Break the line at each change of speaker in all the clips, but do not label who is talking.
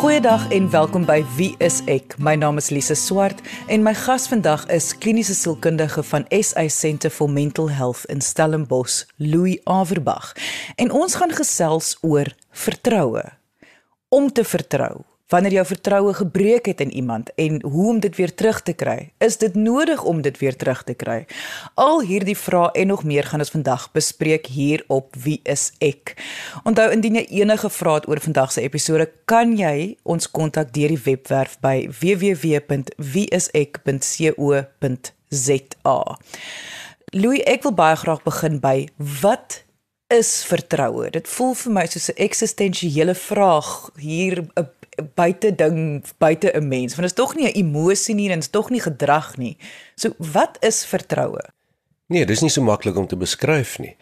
Goeiedag en welkom by Wie is ek? My naam is Lise Swart en my gas vandag is kliniese sielkundige van SA Centre for Mental Health in Stellenbosch, Louis Averbag. En ons gaan gesels oor vertroue. Om te vertrou wanneer jou vertroue gebreek het in iemand en hoe om dit weer terug te kry. Is dit nodig om dit weer terug te kry? Al hierdie vrae en nog meer gaan ons vandag bespreek hier op Wie is ek? Onthou indien jy enige vrae het oor vandag se episode, kan jy ons kontak deur die webwerf by www.wieisek.co.za. Louis, ek wil baie graag begin by wat is vertroue? Dit voel vir my soos 'n eksistensiële vraag hier 'n buite ding buite 'n mens want dit is tog nie 'n emosie nie en dit is tog nie gedrag nie. So wat is vertroue?
Nee, dis nie so maklik om te beskryf nie.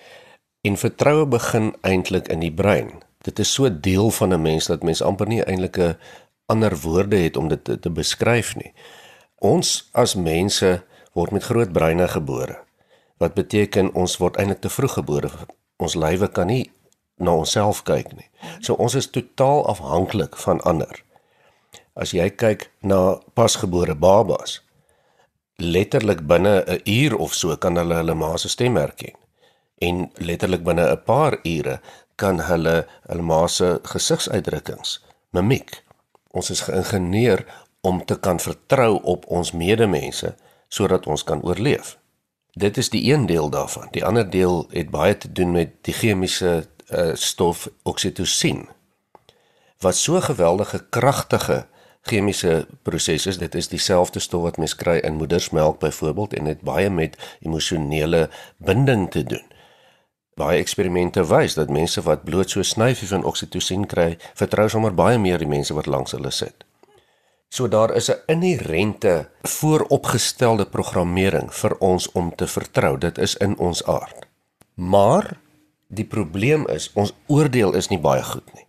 En vertroue begin eintlik in die brein. Dit is so deel van 'n mens dat mens amper nie eintlik 'n ander woorde het om dit te, te beskryf nie. Ons as mense word met groot breine gebore. Wat beteken ons word eintlik te vroeg gebore. Ons lywe kan nie na onsself kyk nie. So ons is totaal afhanklik van ander. As jy kyk na pasgebore babas, letterlik binne 'n uur of so kan hulle hulle ma se stem herken. En letterlik binne 'n paar ure kan hulle hulle ma se gesigsuitdrukkings mimiek. Ons is geïngineer om te kan vertrou op ons medemense sodat ons kan oorleef. Dit is die een deel daarvan. Die ander deel het baie te doen met die chemiese uh, stof oksitosien wat so geweldige kragtige chemiese proses is dit is dieselfde stof wat mens kry in moedersmelk byvoorbeeld en dit baie met emosionele binding te doen baie eksperimente wys dat mense wat bloot so snyfie van oksitosien kry vertrou sommer baie meer die mense wat langs hulle sit So daar is 'n inherente vooropgestelde programmering vir ons om te vertrou. Dit is in ons aard. Maar Die probleem is ons oordeel is nie baie goed nie.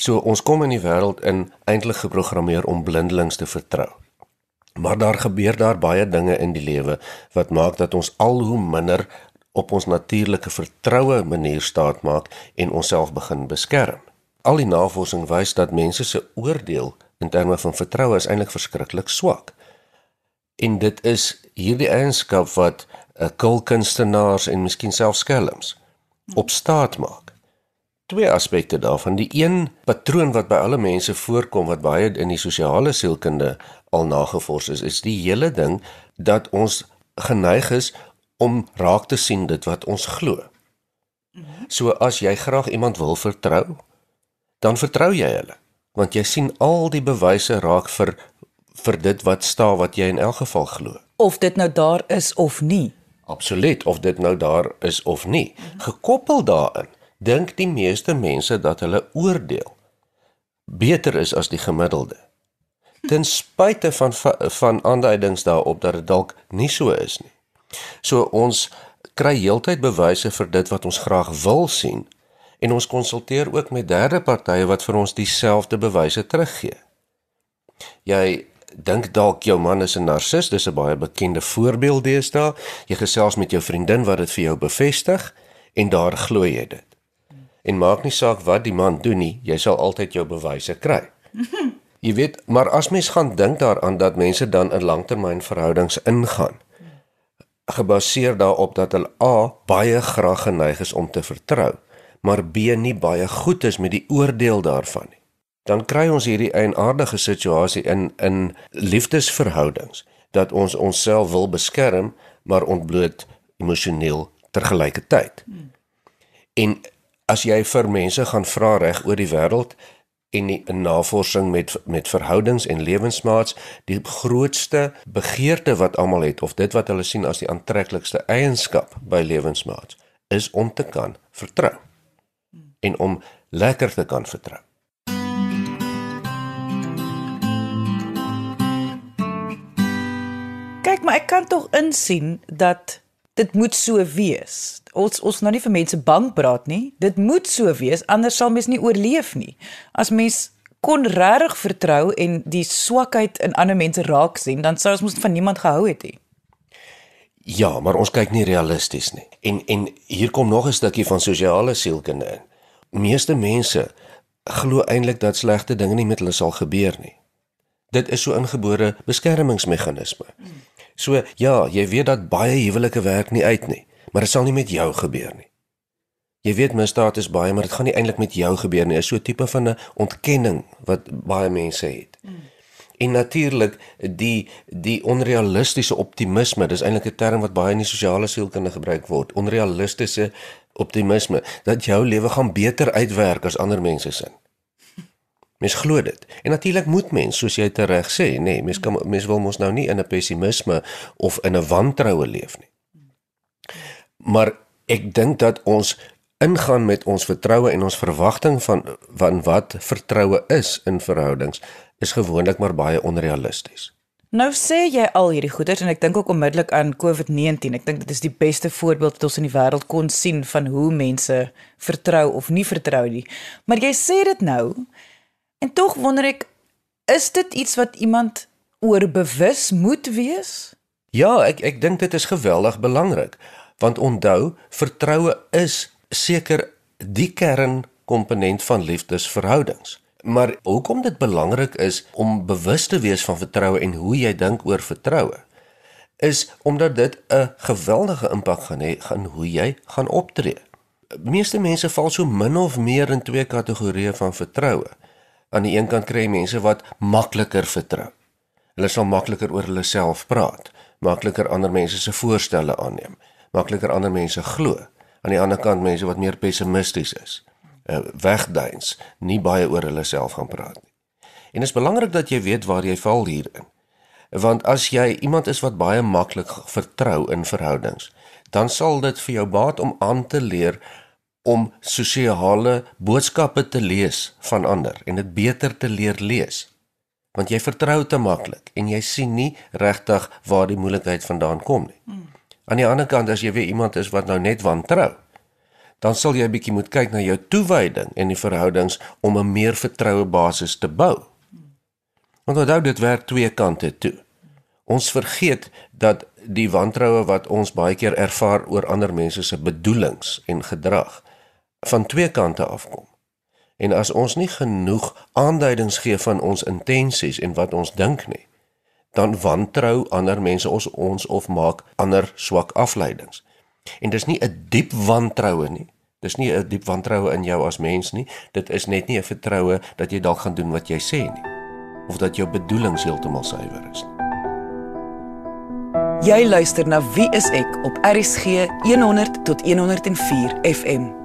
So ons kom in die wêreld in eintlik geprogrammeer om blindelings te vertrou. Maar daar gebeur daar baie dinge in die lewe wat maak dat ons al hoe minder op ons natuurlike vertroue manier staat maak en onsself begin beskerm. Al die navorsing wys dat mense se oordeel in terme van vertroue is eintlik verskriklik swak. En dit is hierdie eienskap wat 'n uh, kulkunstenaars en miskien selfs skelms op staat maak. Twee aspekte daarvan. Die een patroon wat by alle mense voorkom wat baie in die sosiale sielkunde al nagevors is, is die hele ding dat ons geneig is om raak te sien dit wat ons glo. So as jy graag iemand wil vertrou, dan vertrou jy hulle, want jy sien al die bewyse raak vir vir dit wat staan wat jy in elk geval glo.
Of dit nou daar is of nie.
Absoluut of dit nou daar is of nie. Gekoppel daarin, dink die meeste mense dat hulle oordeel beter is as die gemiddelde. Ten spyte van van aanduidings daarop dat dit dalk nie so is nie. So ons kry heeltyd bewyse vir dit wat ons graag wil sien en ons konsulteer ook met derde partye wat vir ons dieselfde bewyse teruggee. Jy dink dalk jou man is 'n narcis, dis 'n baie bekende voorbeeld deesdae. Jy gesels met jou vriendin wat dit vir jou bevestig en daar glo jy dit. En maak nie saak wat die man doen nie, jy sal altyd jou bewyse kry. Jy weet, maar as mens gaan dink daaraan dat mense dan in langtermynverhoudings ingaan, gebaseer daarop dat hulle A baie graag geneig is om te vertrou, maar B nie baie goed is met die oordeel daarvan nie dan kry ons hierdie eienaardige situasie in in liefdesverhoudings dat ons onsself wil beskerm maar ontbloot emosioneel tergelykertyd. Hmm. En as jy vir mense gaan vra reg oor die wêreld en in navorsing met met verhoudings en lewensmaats die grootste begeerte wat almal het of dit wat hulle sien as die aantreklikste eienskap by lewensmaats is om te kan vertrou en om lekker te kan vertrou.
Maar ek kan tog insien dat dit moet so wees. Ons ons nou nie vir mense bang praat nie. Dit moet so wees anders sal mens nie oorleef nie. As mens kon regtig vertrou en die swakheid in ander mense raak sien, dan sou ons mos van niemand gehou het nie.
Ja, maar ons kyk nie realisties nie. En en hier kom nog 'n stukkie van sosiale sielkunde in. Meeste mense glo eintlik dat slegte dinge nie met hulle sal gebeur nie. Dit is so ingebore beskermingsmeganisme. So ja, jy weet dat baie huwelike werk nie uit nie, maar dit sal nie met jou gebeur nie. Jy weet misdaad is baie, maar dit gaan nie eintlik met jou gebeur nie. Dit is so 'n tipe van 'n ontkenning wat baie mense het. Mm. En natuurlik die die onrealistiese optimisme, dis eintlik 'n term wat baie in die sosiale sielkunde gebruik word. Onrealistiese optimisme dat jou lewe gaan beter uitwerk as ander mense se. Mens glo dit. En natuurlik moet mens, soos jy tereg sê, nê, nee, mens kan mens wil mos nou nie in 'n pessimisme of in 'n wantroue leef nie. Maar ek dink dat ons ingaan met ons vertroue en ons verwagting van van wat vertroue is in verhoudings is gewoonlik maar baie onrealisties.
Nou sê jy al hierdie goeders en ek dink ook onmiddellik aan COVID-19. Ek dink dit is die beste voorbeeld wat ons in die wêreld kon sien van hoe mense vertrou of nie vertrou nie. Maar jy sê dit nou en tog wonder ek is dit iets wat iemand oor bewus moet wees?
Ja, ek ek dink dit is geweldig belangrik want onthou vertroue is seker die kernkomponent van liefdesverhoudings. Maar hoekom dit belangrik is om bewus te wees van vertroue en hoe jy dink oor vertroue is omdat dit 'n geweldige impak gaan hê gaan hoe jy gaan optree. Meeste mense val so min of meer in twee kategorieë van vertroue. Aan die een kant kry jy mense wat makliker vertrou. Hulle sal makliker oor hulle self praat, makliker ander mense se voorstelle aanneem, makliker ander mense glo. Aan die ander kant mense wat meer pessimisties is uh, wegduins, nie baie oor hulle self gaan praat nie. En dit is belangrik dat jy weet waar jy val hierin. Want as jy iemand is wat baie maklik vertrou in verhoudings, dan sal dit vir jou baat om aan te leer om sosiale boodskappe te lees van ander en dit beter te leer lees. Want jy vertrou te maklik en jy sien nie regtig waar die moeilikheid vandaan kom nie. Aan die ander kant as jy weer iemand is wat nou net wantrou, dan sal jy 'n bietjie moet kyk na jou toewyding en die verhoudings om 'n meer vertroue basis te bou. Want onthou dit werk twee kante toe. Ons vergeet dat die wantroue wat ons baie keer ervaar oor ander mense se bedoelings en gedrag van twee kante afkom. En as ons nie genoeg aanduidings gee van ons intensies en wat ons dink nie, dan wantrou ander mense ons ons of maak ander swak afleidings. En dis nie 'n diep wantroue nie. Dis nie 'n diep wantroue in jou as mens nie. Dit is net nie 'n vertroue dat jy dalk gaan doen wat jy sê nie of dat jou bedoelings heeltemal suiwer is.
Jy luister na Wie is ek op RCG 100 tot 104 FM.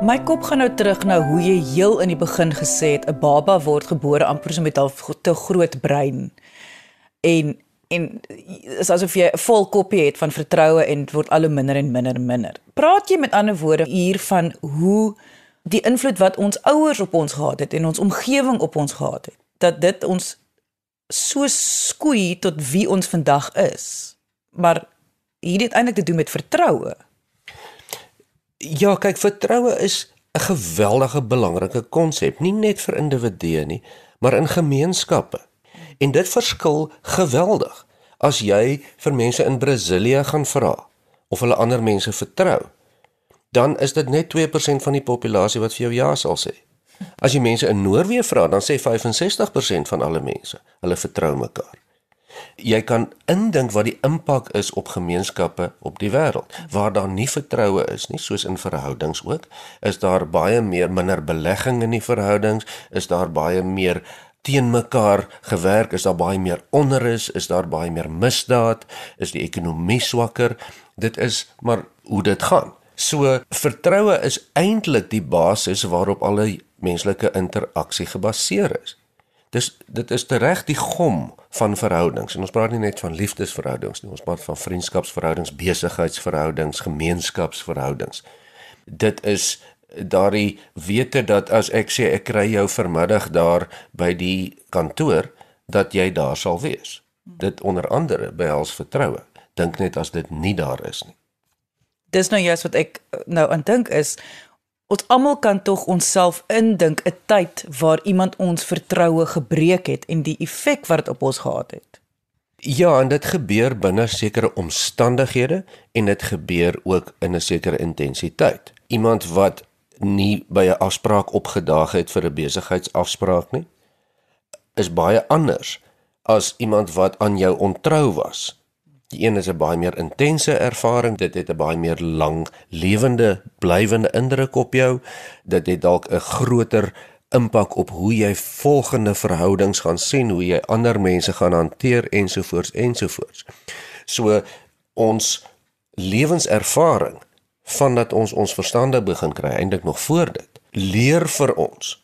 My kop gaan nou terug na hoe jy heel in die begin gesê het 'n baba word gebore amper so met 'n te groot brein. En en is asof jy 'n vol koppie het van vertroue en dit word al hoe minder en minder en minder. Praat jy met ander woorde hier van hoe die invloed wat ons ouers op ons gehad het en ons omgewing op ons gehad het, dat dit ons so skoei tot wie ons vandag is. Maar hier het eintlik te doen met vertroue.
Ja, kyk, vertroue is 'n geweldige belangrike konsep, nie net vir individue nie, maar in gemeenskappe. En dit verskil geweldig as jy vir mense in Brasilië gaan vra of hulle ander mense vertrou. Dan is dit net 2% van die populasie wat vir jou ja sal sê. As jy mense in Noorwe vra, dan sê 65% van alle mense hulle vertrou mekaar. Jy kan indink wat die impak is op gemeenskappe op die wêreld waar daar nie vertroue is nie, soos in verhoudings ook, is daar baie meer minder belegging in die verhoudings, is daar baie meer teen mekaar gewerk, is daar baie meer onrus, is daar baie meer misdaad, is die ekonomie swakker. Dit is maar hoe dit gaan. So vertroue is eintlik die basis waarop alle menslike interaksie gebaseer is. Dis dit is reg die gom van verhoudings. En ons praat nie net van liefdesverhoudings nie, ons praat van vriendskapsverhoudings, besigheidsverhoudings, gemeenskapsverhoudings. Dit is daardie wete dat as ek sê ek kry jou vanmiddag daar by die kantoor dat jy daar sal wees. Dit onder andere behels vertroue. Dink net as dit nie daar is nie.
Dis nou juist wat ek nou aan dink is ons almal kan tog onsself indink 'n tyd waar iemand ons vertroue gebreek het en die effek wat dit op ons gehad het.
Ja, en dit gebeur binne sekere omstandighede en dit gebeur ook in 'n sekere intensiteit. Iemand wat nie by 'n afspraak opgedaag het vir 'n besigheidsafspraak nie, is baie anders as iemand wat aan jou ontrou was. Die een is 'n baie meer intense ervaring, dit het 'n baie meer lang lewende, blywende indruk op jou. Dit het dalk 'n groter impak op hoe jy volgende verhoudings gaan sien, hoe jy ander mense gaan hanteer ensovoorts ensovoorts. So ons lewenservaring vandat ons ons verstande begin kry eintlik nog voor dit leer vir ons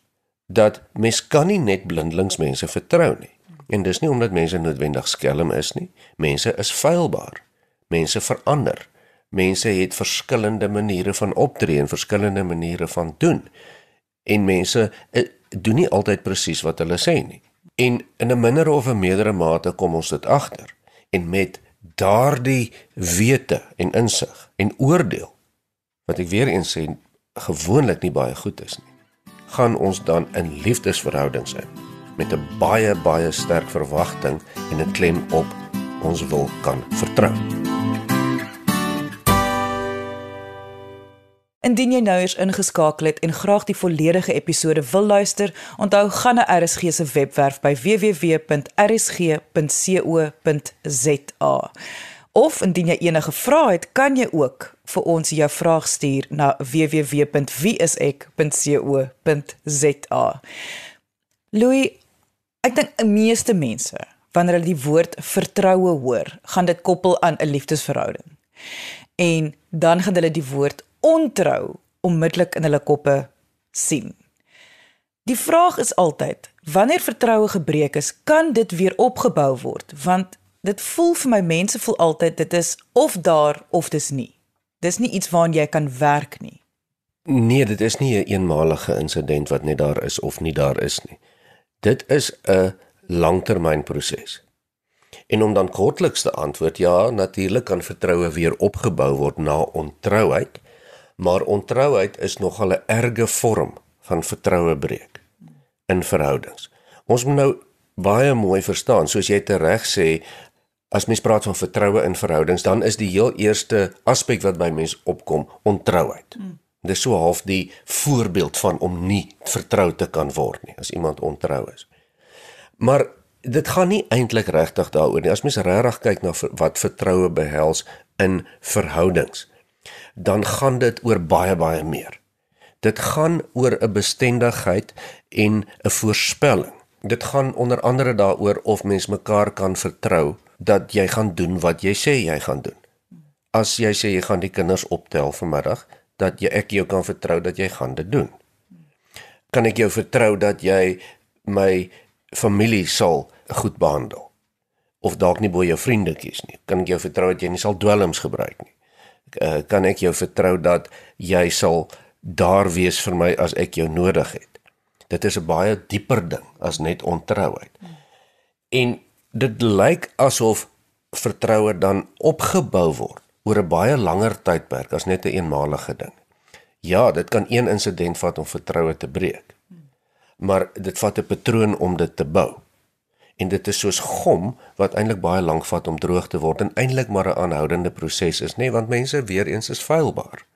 dat mens kan nie net blindelings mense vertrou nie. En dis nie omdat mense noodwendig skelm is nie. Mense is feilbaar. Mense verander. Mense het verskillende maniere van optree en verskillende maniere van doen. En mense eh, doen nie altyd presies wat hulle sê nie. En in 'n minder of 'n meerdere mate kom ons dit agter. En met daardie wete en insig en oordeel wat ek weer eens sê gewoonlik nie baie goed is nie, gaan ons dan in liefdesverhoudings in met 'n baie baie sterk verwagting en 'n klem op ons wil kan vertrou.
Indien jy nou eens ingeskakel het en graag die volledige episode wil luister, onthou gaan na RSG se webwerf by www.rsg.co.za. Of indien jy enige vrae het, kan jy ook vir ons jou vraag stuur na www.wieisek.co.za. Louis, Ek dink die meeste mense wanneer hulle die woord vertroue hoor, gaan dit koppel aan 'n liefdesverhouding. En dan gaan hulle die woord ontrou onmiddellik in hulle koppe sien. Die vraag is altyd, wanneer vertroue gebreek is, kan dit weer opgebou word? Want dit voel vir my mense voel altyd dit is of daar of dis nie. Dis nie iets waaraan jy kan werk nie.
Nee, dit is nie 'n een eenmalige insident wat net daar is of nie daar is nie. Dit is 'n langtermynproses. En om dan kortliks te antwoord, ja, natuurlik kan vertroue weer opgebou word na ontrouheid, maar ontrouheid is nogal 'n erge vorm van vertroue breek in verhoudings. Ons moet nou baie mooi verstaan, soos jy tereg sê, as mens praat van vertroue in verhoudings, dan is die heel eerste aspek wat by mens opkom ontrouheid. Hmm. Dis so half die voorbeeld van om nie vertrou te kan word nie as iemand ontrou is. Maar dit gaan nie eintlik regtig daaroor nie. As mens regtig kyk na wat vertroue behels in verhoudings, dan gaan dit oor baie baie meer. Dit gaan oor 'n bestendigheid en 'n voorspelling. Dit gaan onder andere daaroor of mens mekaar kan vertrou dat jy gaan doen wat jy sê jy gaan doen. As jy sê jy gaan die kinders optel vanmiddag, dat jy ek jou kan vertrou dat jy gaan dit doen. Kan ek jou vertrou dat jy my familie sal goed behandel? Of dalk nie bo jou vriende kies nie. Kan ek jou vertrou dat jy nie sal dwelms gebruik nie? Eh, kan ek jou vertrou dat jy sal daar wees vir my as ek jou nodig het? Dit is 'n baie dieper ding as net ontrouheid. En dit lyk asof vertroue dan opgebou word oor 'n baie langer tydperk as net 'n een eenmalige ding. Ja, dit kan een insident vat om vertroue te breek. Maar dit vat 'n patroon om dit te bou. En dit is soos gom wat eintlik baie lank vat om droog te word en eintlik maar 'n aanhoudende proses is, nê, nee, want mense weer eens is feilbaar.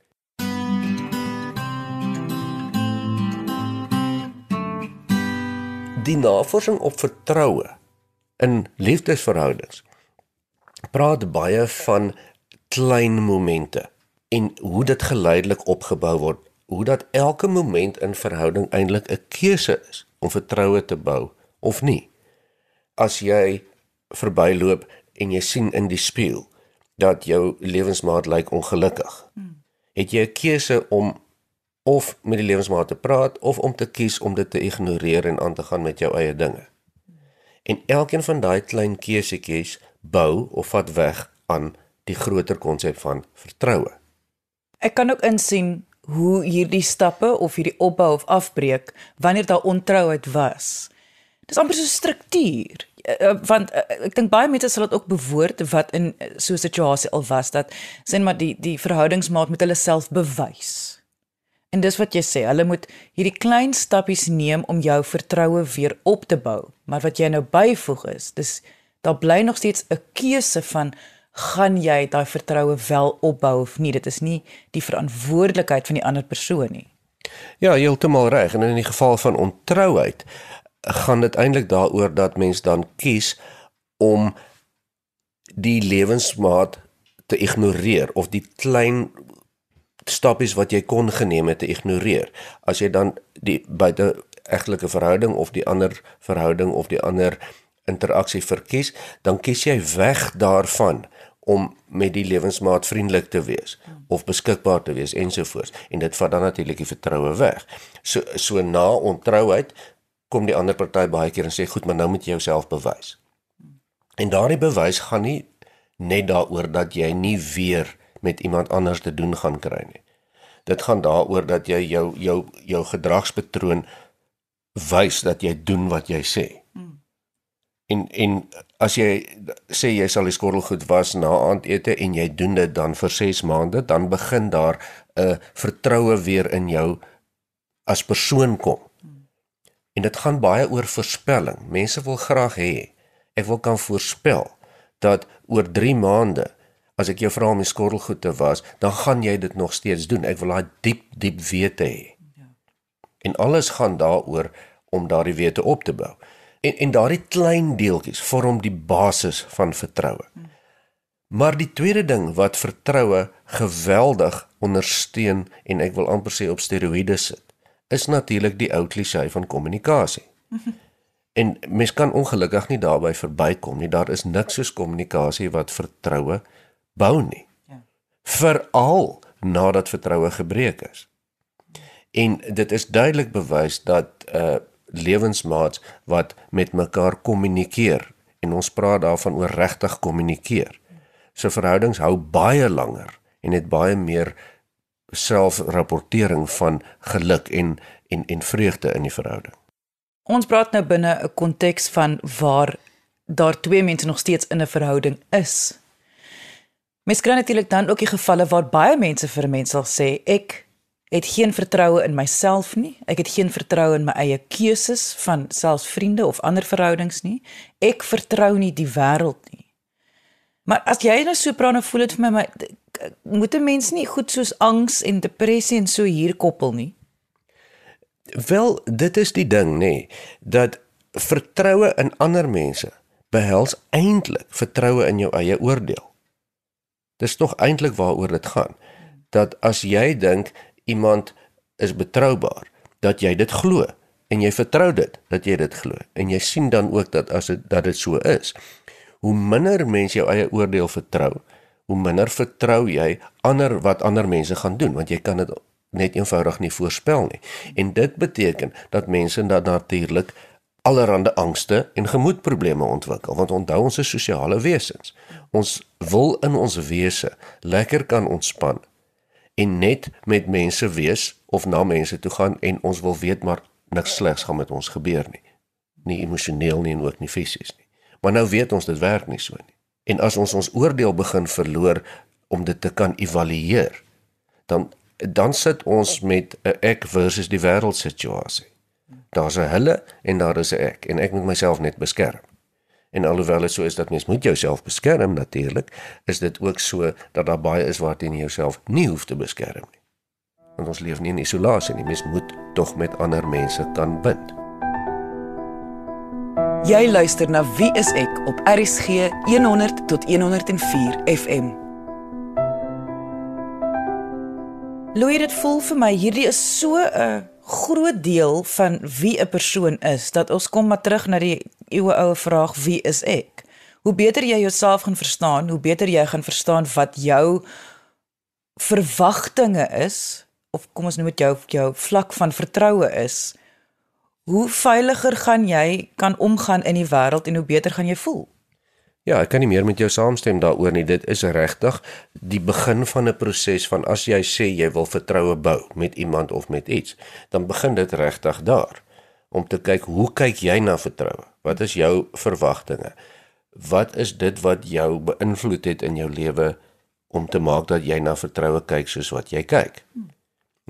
Die navorsing op vertroue in liefdesverhoudings praat baie van klein momente en hoe dit geleidelik opgebou word, hoe dat elke moment in verhouding eintlik 'n keuse is om vertroue te bou of nie. As jy verbyloop en jy sien in die spieël dat jou lewensmaat lyk ongelukkig, het jy 'n keuse om of met die lewensmaat te praat of om te kies om dit te ignoreer en aan te gaan met jou eie dinge. En elkeen van daai klein keusetjies bou of vat weg aan die groter konsep van vertroue.
Ek kan ook insien hoe hierdie stappe of hierdie opbou of afbreek wanneer daar ontrouheid was. Dis amper so 'n struktuur. Eh, eh, want eh, ek dink baie mense sal dit ook bewoord wat in so 'n situasie al was dat sien maar die die verhoudingsmaat met hulle self bewys. En dis wat jy sê, hulle moet hierdie klein stappies neem om jou vertroue weer op te bou. Maar wat jy nou byvoeg is, dis daar bly nog steeds 'n keuse van gaan jy daai vertroue wel opbou of nie. Dit is nie die verantwoordelikheid van die ander persoon nie.
Ja, heeltemal reg. En in die geval van ontrouheid gaan dit eintlik daaroor dat mens dan kies om die lewensmaat te ignoreer of die klein stappies wat jy kon geneem het te ignoreer. As jy dan die buite egtelike verhouding of die ander verhouding of die ander interaksie verkies, dan kies jy weg daarvan om met die lewensmaat vriendelik te wees of beskikbaar te wees ensovoorts en dit vat dan natuurlik die vertroue weg. So so na ontrouheid kom die ander party baie keer en sê goed, maar nou moet jy jouself bewys. En daardie bewys gaan nie net daaroor dat jy nie weer met iemand anders te doen gaan kry nie. Dit gaan daaroor dat jy jou jou jou gedragspatroon wys dat jy doen wat jy sê. En en as jy sê jy sal die skottelgoed was na aandete en jy doen dit dan vir 6 maande, dan begin daar 'n vertroue weer in jou as persoon kom. En dit gaan baie oor voorspelling. Mense wil graag hê ek wil kan voorspel dat oor 3 maande as ek jou vra om die skottelgoed te was, dan gaan jy dit nog steeds doen. Ek wil daai diep diep wete hê. Ja. En alles gaan daaroor om daardie wete op te bou. En en daardie klein deeltjies vorm die basis van vertroue. Maar die tweede ding wat vertroue geweldig ondersteun en ek wil amper sê op steroïde sit, is natuurlik die ou klise van kommunikasie. En mens kan ongelukkig nie daarby verbykom nie. Daar is niks soos kommunikasie wat vertroue bou nie. Ja. Veral nadat vertroue gebreek is. En dit is duidelik bewys dat uh lewensmaats wat met mekaar kommunikeer en ons praat daarvan oor regtig kommunikeer. So verhoudings hou baie langer en het baie meer selfrapportering van geluk en en en vreugde in die verhouding.
Ons praat nou binne 'n konteks van waar daar twee mense nog steeds in 'n verhouding is. Mens kry natuurlik dan ook die gevalle waar baie mense vir 'n mens sal sê ek het geen vertroue in myself nie. Ek het geen vertroue in my eie keuses van selfs vriende of ander verhoudings nie. Ek vertrou nie die wêreld nie. Maar as jy nou so praat en voel dit vir my maar moet 'n mens nie goed soos angs en depressie en so hier koppel nie.
Wel, dit is die ding nê, nee, dat vertroue in ander mense behels eintlik vertroue in jou eie oordeel. Dis tog eintlik waaroor dit gaan. Dat as jy dink iemand is betroubaar, dat jy dit glo en jy vertrou dit dat jy dit glo en jy sien dan ook dat as dit dat dit so is. Hoe minder mense jou eie oordeel vertrou, hoe minder vertrou jy ander wat ander mense gaan doen want jy kan dit net eenvoudig nie voorspel nie. En dit beteken dat mense dan natuurlik allerlei angste en gemoedprobleme ontwikkel want onthou ons is sosiale wesens. Ons wil in ons wese lekker kan ontspan en net met mense wees of na mense toe gaan en ons wil weet maar niks slegs gaan met ons gebeur nie. Nie emosioneel nie en ook nie fisies nie. Maar nou weet ons dit werk nie so nie. En as ons ons oordeel begin verloor om dit te kan evalueer, dan dan sit ons met 'n ek versus die wêreld situasie. Daar's 'n hulle en daar is 'n ek en ek moet myself net beskerm. En alhoewel dit so is dat mens moet jouself beskerm natuurlik, is dit ook so dat daar baie is waarteen jy jouself nie hoef te beskerm nie. Want ons leef nie in isolasie nie, mens moet tog met ander mense kan bind.
Jy luister na Wie is ek op RCG 100 tot 104 FM. Louis, dit voel vir my hierdie is so 'n groot deel van wie 'n persoon is dat ons kom maar terug na die eeue oue vraag wie is ek? Hoe beter jy jouself gaan verstaan, hoe beter jy gaan verstaan wat jou verwagtinge is of kom ons noem dit jou jou vlak van vertroue is. Hoe veiliger gaan jy kan omgaan in die wêreld en hoe beter gaan jy voel?
Ja, ek kan nie meer met jou saamstem daaroor nie. Dit is regtig die begin van 'n proses van as jy sê jy wil vertroue bou met iemand of met iets, dan begin dit regtig daar om te kyk hoe kyk jy na vertroue? Wat is jou verwagtinge? Wat is dit wat jou beïnvloed het in jou lewe om te maak dat jy na vertroue kyk soos wat jy kyk?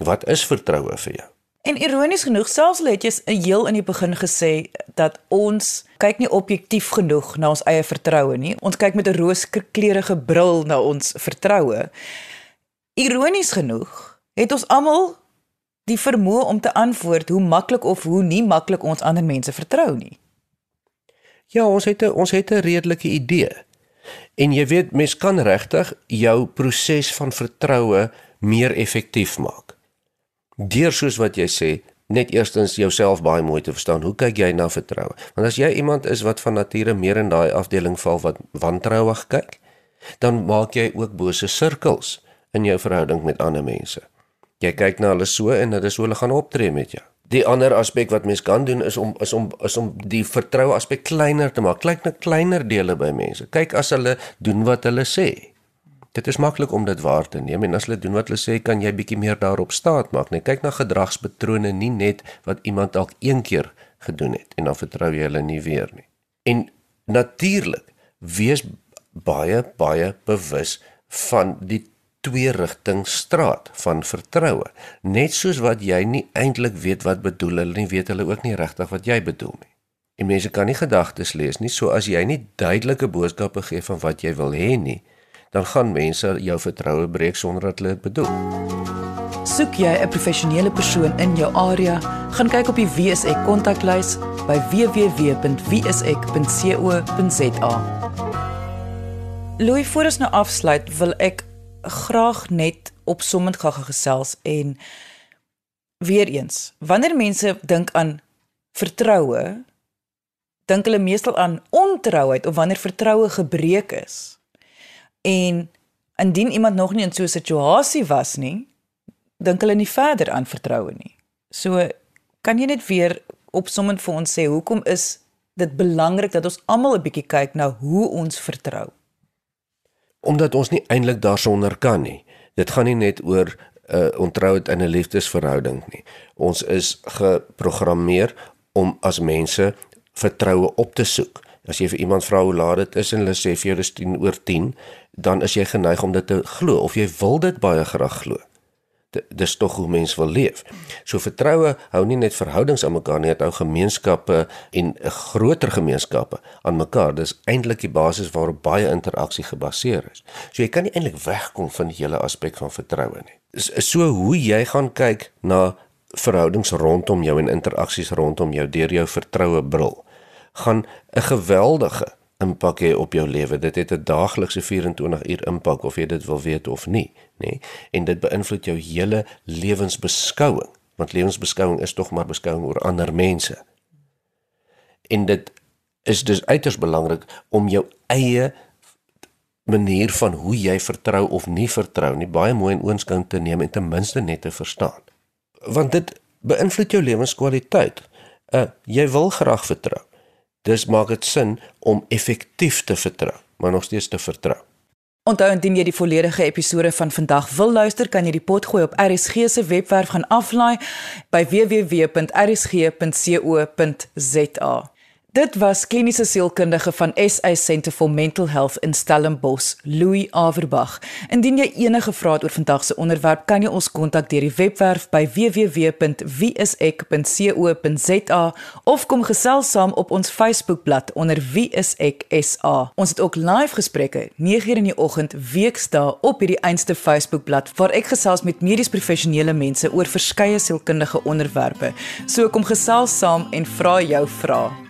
Wat is vertroue vir jou?
En ironies genoeg, selfs al het jy heel in die begin gesê dat ons kyk nie objektief genoeg na ons eie vertroue nie. Ons kyk met 'n rooskleurige bril na ons vertroue. Ironies genoeg, het ons almal die vermoë om te antwoord hoe maklik of hoe nie maklik ons ander mense vertrou nie.
Ja, ons het 'n ons het 'n redelike idee. En jy weet, mens kan regtig jou proses van vertroue meer effektief maak. Deur soos wat jy sê, net eerstens jouself baie mooi te verstaan. Hoe kyk jy na vertroue? Want as jy iemand is wat van nature meer in daai afdeling val wat wantrouig kyk, dan maak jy ook bose sirkels in jou verhouding met ander mense. Jy kyk na hulle so en dit is hoe hulle gaan optree met jou. Die ander aspek wat mens kan doen is om is om is om die vertroue aspek kleiner te maak. Kyk na kleiner dele by mense. Kyk as hulle doen wat hulle sê. Dit is maklik om dit waar te neem en as hulle doen wat hulle sê, kan jy bietjie meer daarop staat maak. Net kyk na gedragspatrone, nie net wat iemand dalk een keer gedoen het en dan vertrou jy hulle nie weer nie. En natuurlik, wees baie baie bewus van die twee rigting straat van vertroue. Net soos wat jy nie eintlik weet wat bedoel hulle nie, weet hulle ook nie regtig wat jy bedoel nie. En mense kan nie gedagtes lees nie, so as jy nie duidelike boodskappe gee van wat jy wil hê nie, dan gaan mense jou vertroue breek sonder dat hulle dit bedoel.
Soek jy 'n professionele persoon in jou area, gaan kyk op die WSE kontaklys by www.wse.co.za. Louis, voor ons nou afsluit, wil ek graag net opsommend gaga gesels en weer eens, wanneer mense dink aan vertroue, dink hulle meestal aan ontrouheid of wanneer vertroue gebreek is. En indien iemand nog nie in so 'n situasie was nie, dink hulle nie verder aan vertroue nie. So kan jy net weer opsommend vir ons sê hoekom is dit belangrik dat ons almal 'n bietjie kyk na hoe ons vertrou?
Omdat ons nie eintlik daarsonder kan nie. Dit gaan nie net oor 'n uh, ontrouheid in 'n liefdesverhouding nie. Ons is geprogrammeer om as mense vertroue op te soek. As jy vir iemand vra hoe laat dit is en hulle sê vir jou dis 10 oor 10, dan is jy geneig om dit te glo of jy wil dit baie graag glo dis tog hoe mens wil leef. So vertroue hou nie net verhoudings aan mekaar nie, dit hou gemeenskappe en 'n groter gemeenskappe aan mekaar. Dis eintlik die basis waarop baie interaksie gebaseer is. So jy kan nie eintlik wegkom van die hele aspek van vertroue nie. Dis so hoe jy gaan kyk na verhoudings rondom jou en interaksies rondom jou deur jou vertroue bril gaan 'n geweldige impak hê op jou lewe. Dit het 'n daaglikse 24 uur impak of jy dit wil weet of nie, nê? En dit beïnvloed jou hele lewensbeskouing, want lewensbeskouing is tog maar beskouing oor ander mense. En dit is dus uiters belangrik om jou eie manier van hoe jy vertrou of nie vertrou nie baie mooi in oënskouing te neem en ten minste net te verstaan. Want dit beïnvloed jou lewenskwaliteit. Uh jy wil graag vertrou. Dis maak dit sin om effektief te vertrou, maar nog steeds te vertrou.
Onthou indien jy die volledige episode van vandag wil luister, kan jy die pot gooi op RSG se webwerf gaan aflaai by www.rsg.co.za. Dit was kliniese sielkundige van SA Centre for Mental Health in Stellenbosch, Louis Averbag. Indien jy enige vrae het oor vandag se onderwerp, kan jy ons kontak deur die webwerf by www.wieisek.co.za of kom gesels saam op ons Facebookblad onder wieiseksa. Ons het ook live gesprekke 9:00 in die oggend weksdae op hierdie einste Facebookblad waar ek gesels met medies professionele mense oor verskeie sielkundige onderwerpe. So kom gesels saam en vra jou vrae.